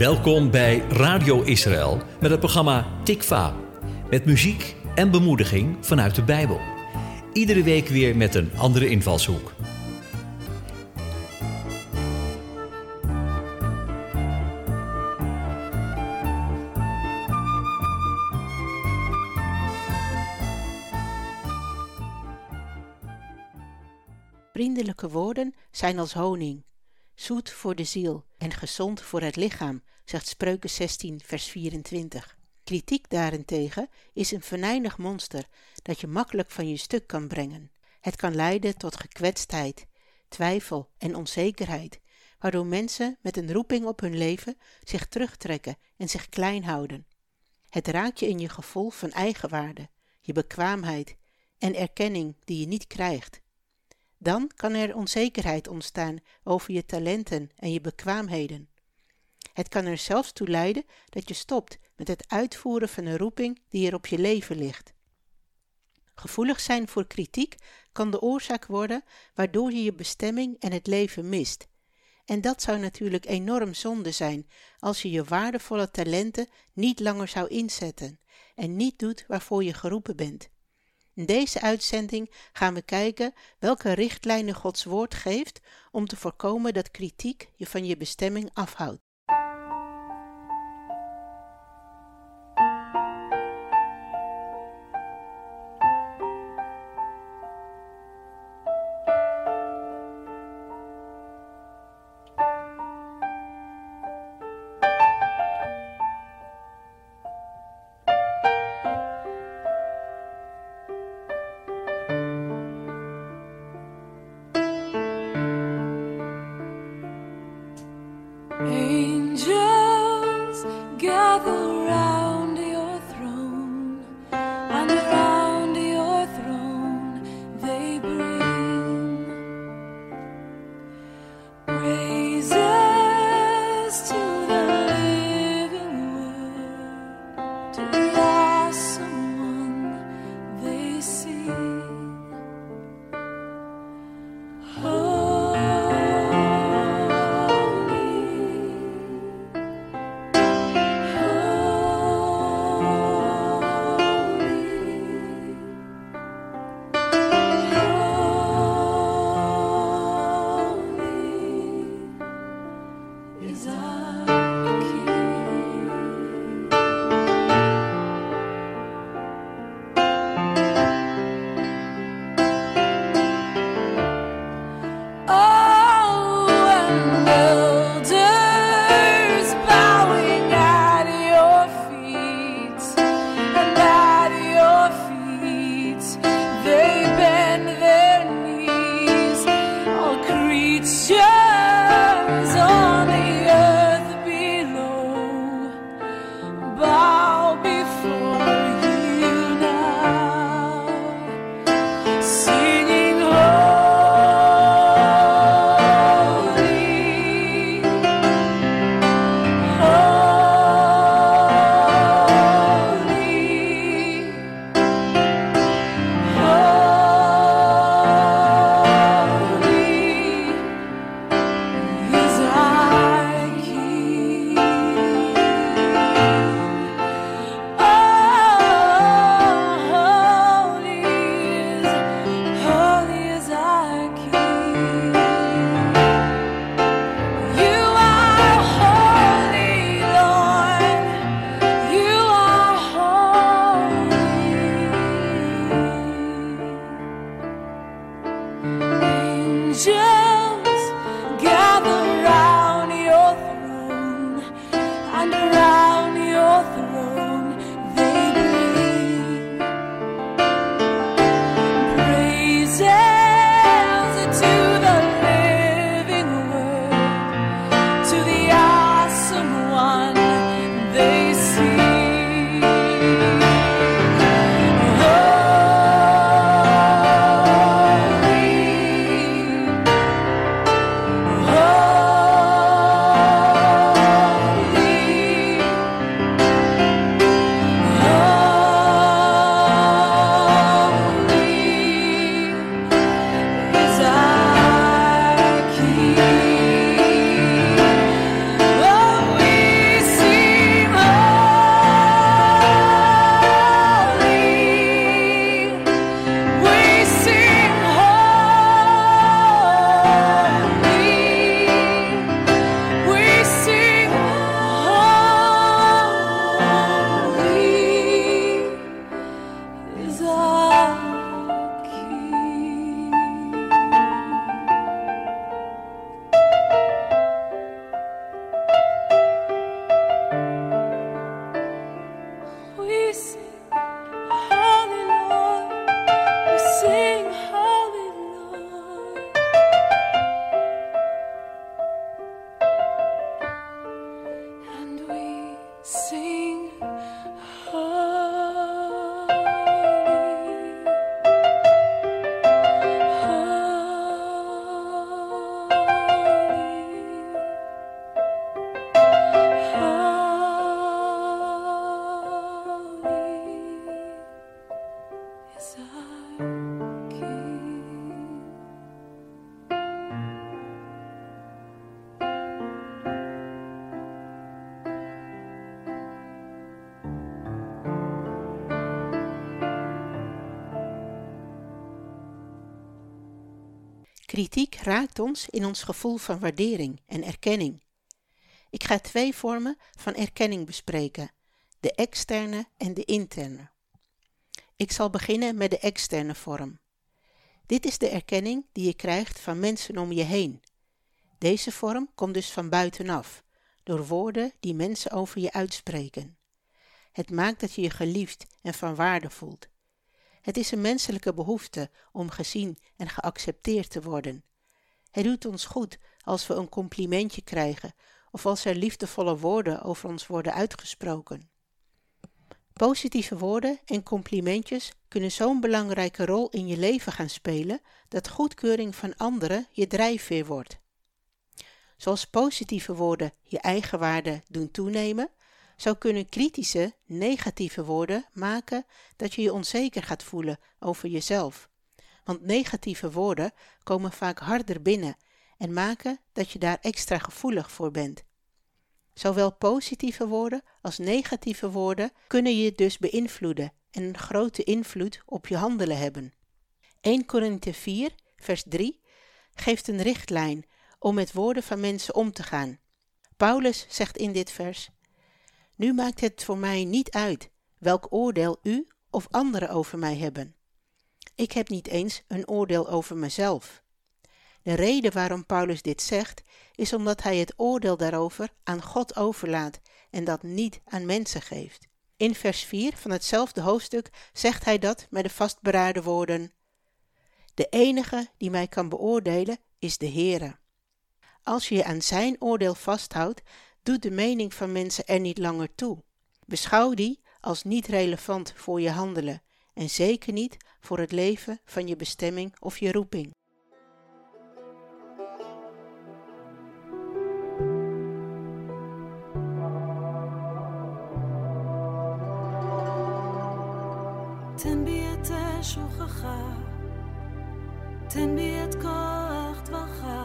Welkom bij Radio Israël met het programma Tikva. Met muziek en bemoediging vanuit de Bijbel. Iedere week weer met een andere invalshoek. Vriendelijke woorden zijn als honing, zoet voor de ziel en gezond voor het lichaam, zegt Spreuken 16, vers 24. Kritiek daarentegen is een venijnig monster dat je makkelijk van je stuk kan brengen. Het kan leiden tot gekwetstheid, twijfel en onzekerheid, waardoor mensen met een roeping op hun leven zich terugtrekken en zich klein houden. Het raakt je in je gevoel van eigenwaarde, je bekwaamheid en erkenning die je niet krijgt. Dan kan er onzekerheid ontstaan over je talenten en je bekwaamheden. Het kan er zelfs toe leiden dat je stopt met het uitvoeren van een roeping die er op je leven ligt. Gevoelig zijn voor kritiek kan de oorzaak worden waardoor je je bestemming en het leven mist. En dat zou natuurlijk enorm zonde zijn als je je waardevolle talenten niet langer zou inzetten en niet doet waarvoor je geroepen bent. In deze uitzending gaan we kijken welke richtlijnen Gods woord geeft om te voorkomen dat kritiek je van je bestemming afhoudt. Kritiek raakt ons in ons gevoel van waardering en erkenning. Ik ga twee vormen van erkenning bespreken: de externe en de interne. Ik zal beginnen met de externe vorm. Dit is de erkenning die je krijgt van mensen om je heen. Deze vorm komt dus van buitenaf, door woorden die mensen over je uitspreken. Het maakt dat je je geliefd en van waarde voelt. Het is een menselijke behoefte om gezien en geaccepteerd te worden. Het doet ons goed als we een complimentje krijgen of als er liefdevolle woorden over ons worden uitgesproken. Positieve woorden en complimentjes kunnen zo'n belangrijke rol in je leven gaan spelen dat goedkeuring van anderen je drijfveer wordt. Zoals positieve woorden je eigen waarde doen toenemen, zo kunnen kritische, negatieve woorden maken dat je je onzeker gaat voelen over jezelf. Want negatieve woorden komen vaak harder binnen en maken dat je daar extra gevoelig voor bent. Zowel positieve woorden als negatieve woorden kunnen je dus beïnvloeden en een grote invloed op je handelen hebben. 1 Korinthe 4, vers 3 geeft een richtlijn om met woorden van mensen om te gaan. Paulus zegt in dit vers: Nu maakt het voor mij niet uit welk oordeel u of anderen over mij hebben. Ik heb niet eens een oordeel over mezelf. De reden waarom Paulus dit zegt, is omdat hij het oordeel daarover aan God overlaat en dat niet aan mensen geeft. In vers 4 van hetzelfde hoofdstuk zegt hij dat met de vastberaden woorden: De enige die mij kan beoordelen is de Heere. Als je je aan zijn oordeel vasthoudt, doet de mening van mensen er niet langer toe. Beschouw die als niet relevant voor je handelen en zeker niet voor het leven van je bestemming of je roeping. תן בי את שובך, תן בי את כוח טבעך,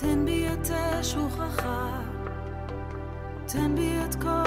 תן בי את שובך, תן בי את כוח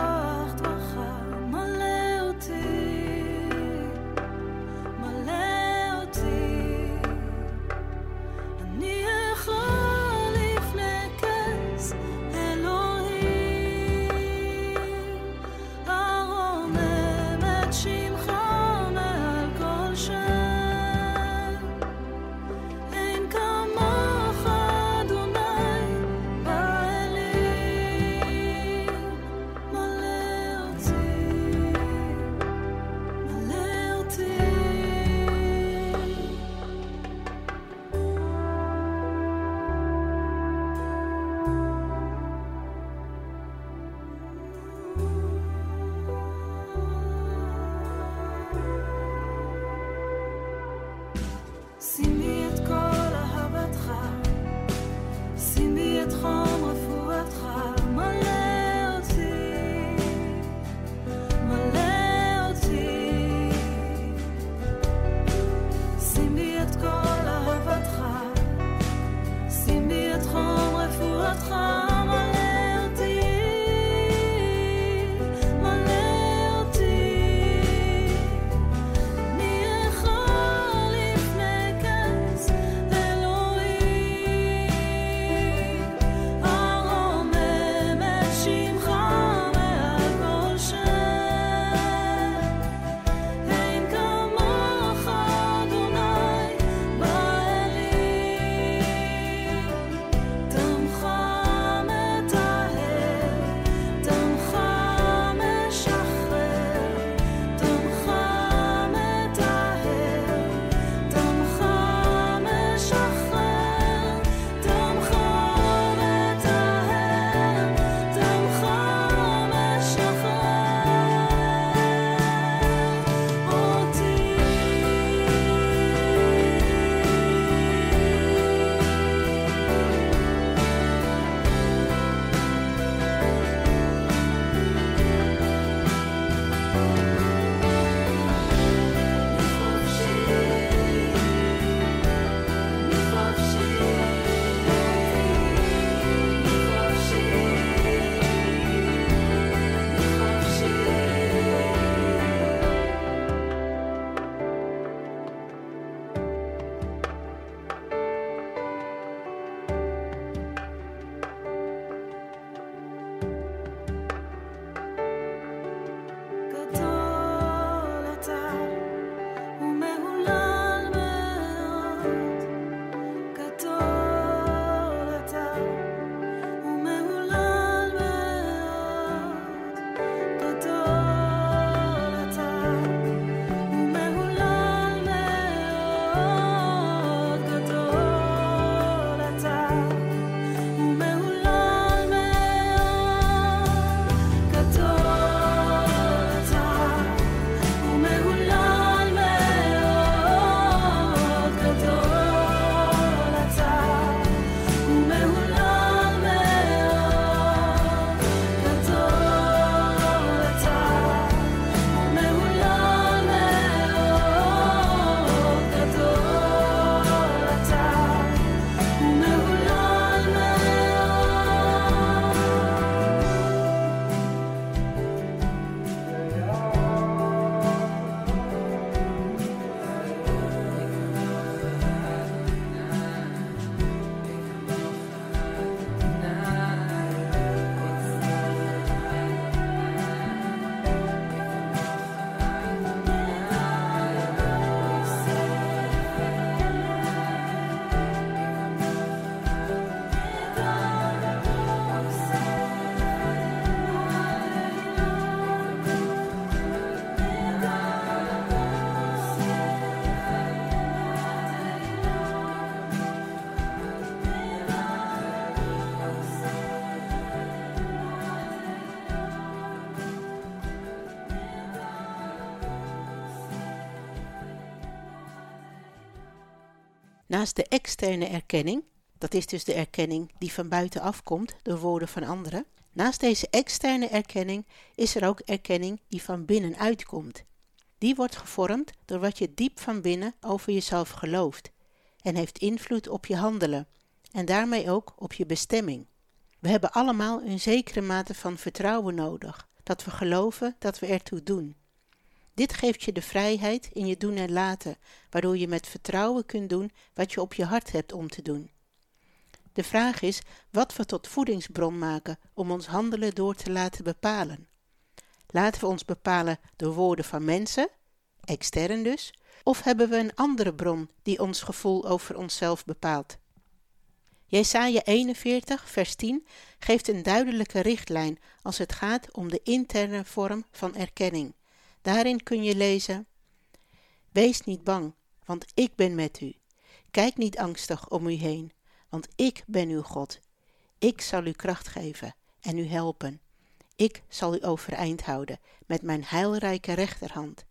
Naast de externe erkenning, dat is dus de erkenning die van buitenaf komt door woorden van anderen, naast deze externe erkenning is er ook erkenning die van binnenuit komt. Die wordt gevormd door wat je diep van binnen over jezelf gelooft en heeft invloed op je handelen en daarmee ook op je bestemming. We hebben allemaal een zekere mate van vertrouwen nodig, dat we geloven dat we ertoe doen. Dit geeft je de vrijheid in je doen en laten, waardoor je met vertrouwen kunt doen wat je op je hart hebt om te doen. De vraag is wat we tot voedingsbron maken om ons handelen door te laten bepalen. Laten we ons bepalen door woorden van mensen, extern dus, of hebben we een andere bron die ons gevoel over onszelf bepaalt? Jesaja 41, vers 10 geeft een duidelijke richtlijn als het gaat om de interne vorm van erkenning. Daarin kun je lezen: Wees niet bang, want ik ben met u. Kijk niet angstig om u heen, want ik ben uw God. Ik zal u kracht geven en u helpen. Ik zal u overeind houden met mijn heilrijke rechterhand.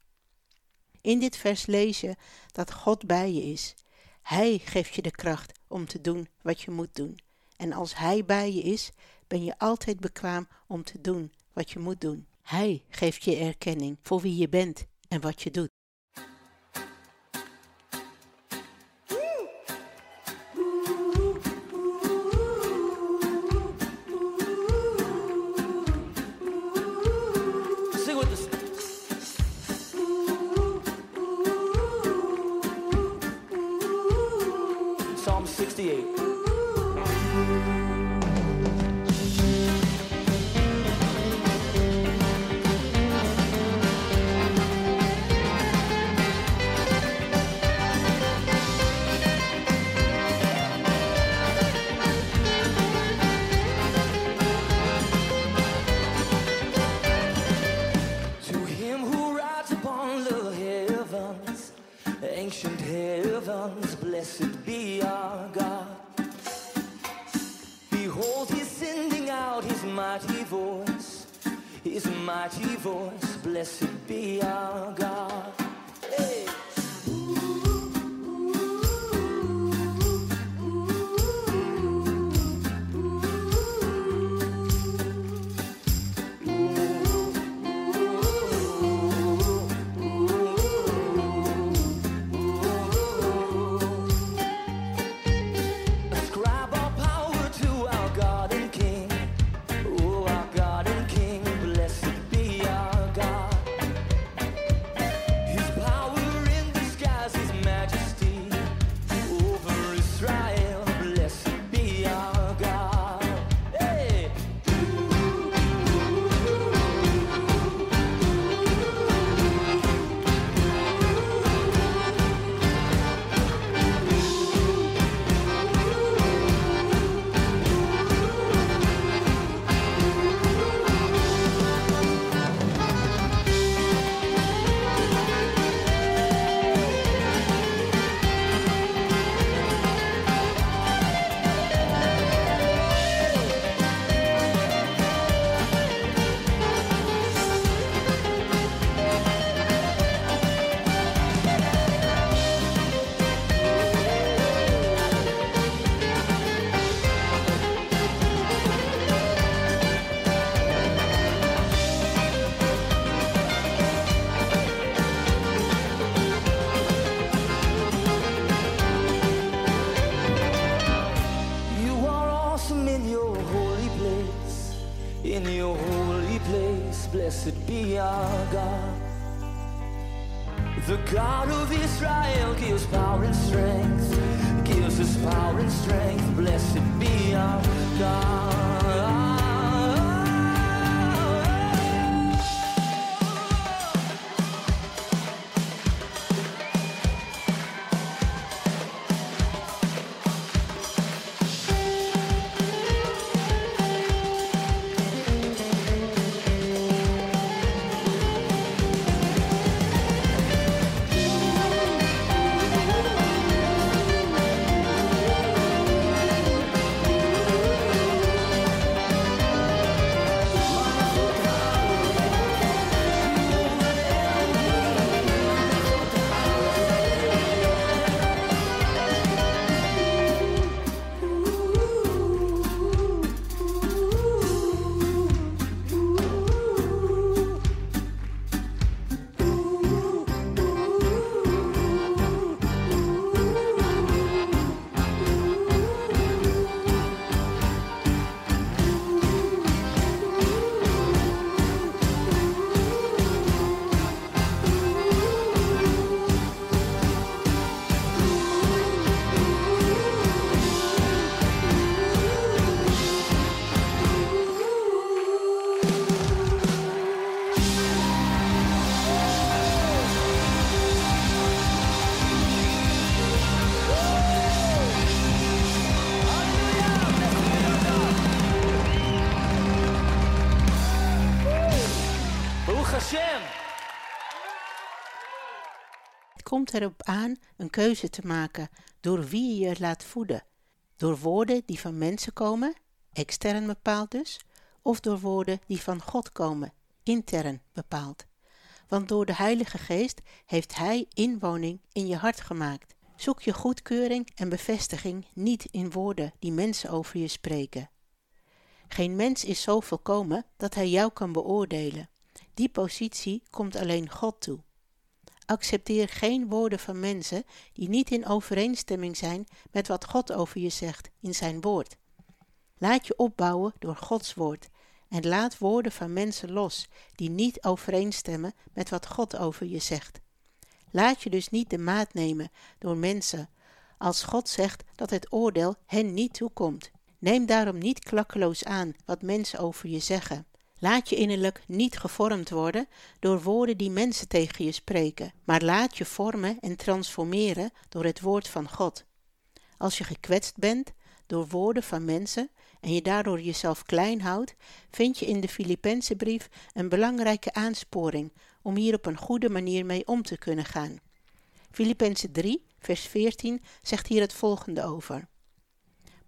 In dit vers lees je dat God bij je is. Hij geeft je de kracht om te doen wat je moet doen. En als Hij bij je is, ben je altijd bekwaam om te doen wat je moet doen. Hij geeft je erkenning voor wie je bent en wat je doet. Strength. Blessed be our God. Komt erop aan een keuze te maken door wie je je laat voeden. Door woorden die van mensen komen, extern bepaald dus, of door woorden die van God komen, intern bepaald. Want door de Heilige Geest heeft Hij inwoning in je hart gemaakt. Zoek je goedkeuring en bevestiging niet in woorden die mensen over je spreken. Geen mens is zo volkomen dat hij jou kan beoordelen. Die positie komt alleen God toe. Accepteer geen woorden van mensen die niet in overeenstemming zijn met wat God over je zegt in zijn woord. Laat je opbouwen door Gods woord en laat woorden van mensen los die niet overeenstemmen met wat God over je zegt. Laat je dus niet de maat nemen door mensen als God zegt dat het oordeel hen niet toekomt. Neem daarom niet klakkeloos aan wat mensen over je zeggen. Laat je innerlijk niet gevormd worden door woorden die mensen tegen je spreken, maar laat je vormen en transformeren door het woord van God. Als je gekwetst bent door woorden van mensen en je daardoor jezelf klein houdt, vind je in de Filipense brief een belangrijke aansporing om hier op een goede manier mee om te kunnen gaan. Filippenzen 3, vers 14 zegt hier het volgende over.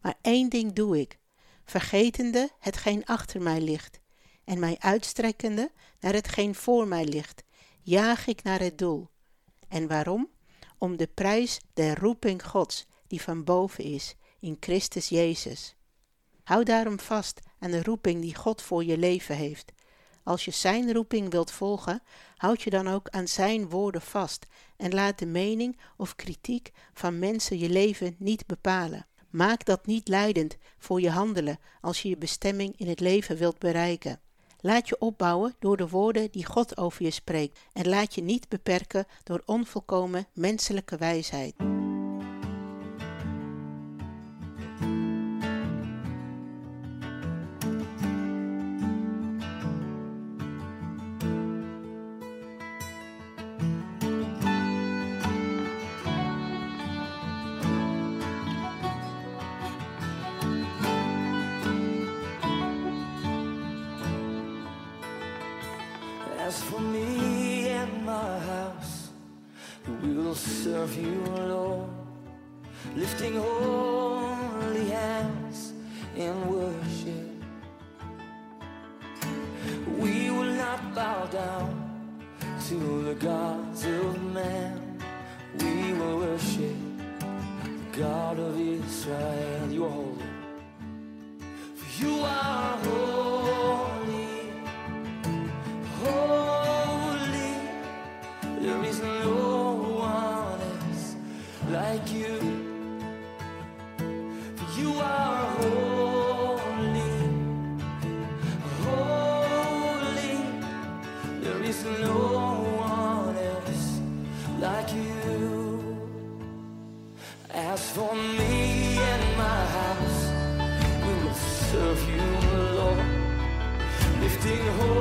Maar één ding doe ik, vergetende hetgeen achter mij ligt, en mij uitstrekkende naar hetgeen voor mij ligt, jaag ik naar het doel. En waarom? Om de prijs der roeping Gods, die van boven is, in Christus Jezus. Hou daarom vast aan de roeping die God voor je leven heeft. Als je Zijn roeping wilt volgen, houd je dan ook aan Zijn woorden vast en laat de mening of kritiek van mensen je leven niet bepalen. Maak dat niet leidend voor je handelen als je je bestemming in het leven wilt bereiken. Laat je opbouwen door de woorden die God over je spreekt en laat je niet beperken door onvolkomen menselijke wijsheid. As for me and my house, we will serve you, Lord, lifting holy hands in worship. We will not bow down to the gods of man. We will worship the God of Israel. You are holy. For you are holy. sing home.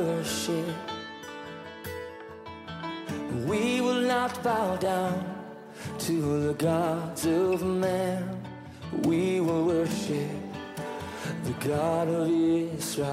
Worship. We will not bow down to the gods of man. We will worship the God of Israel.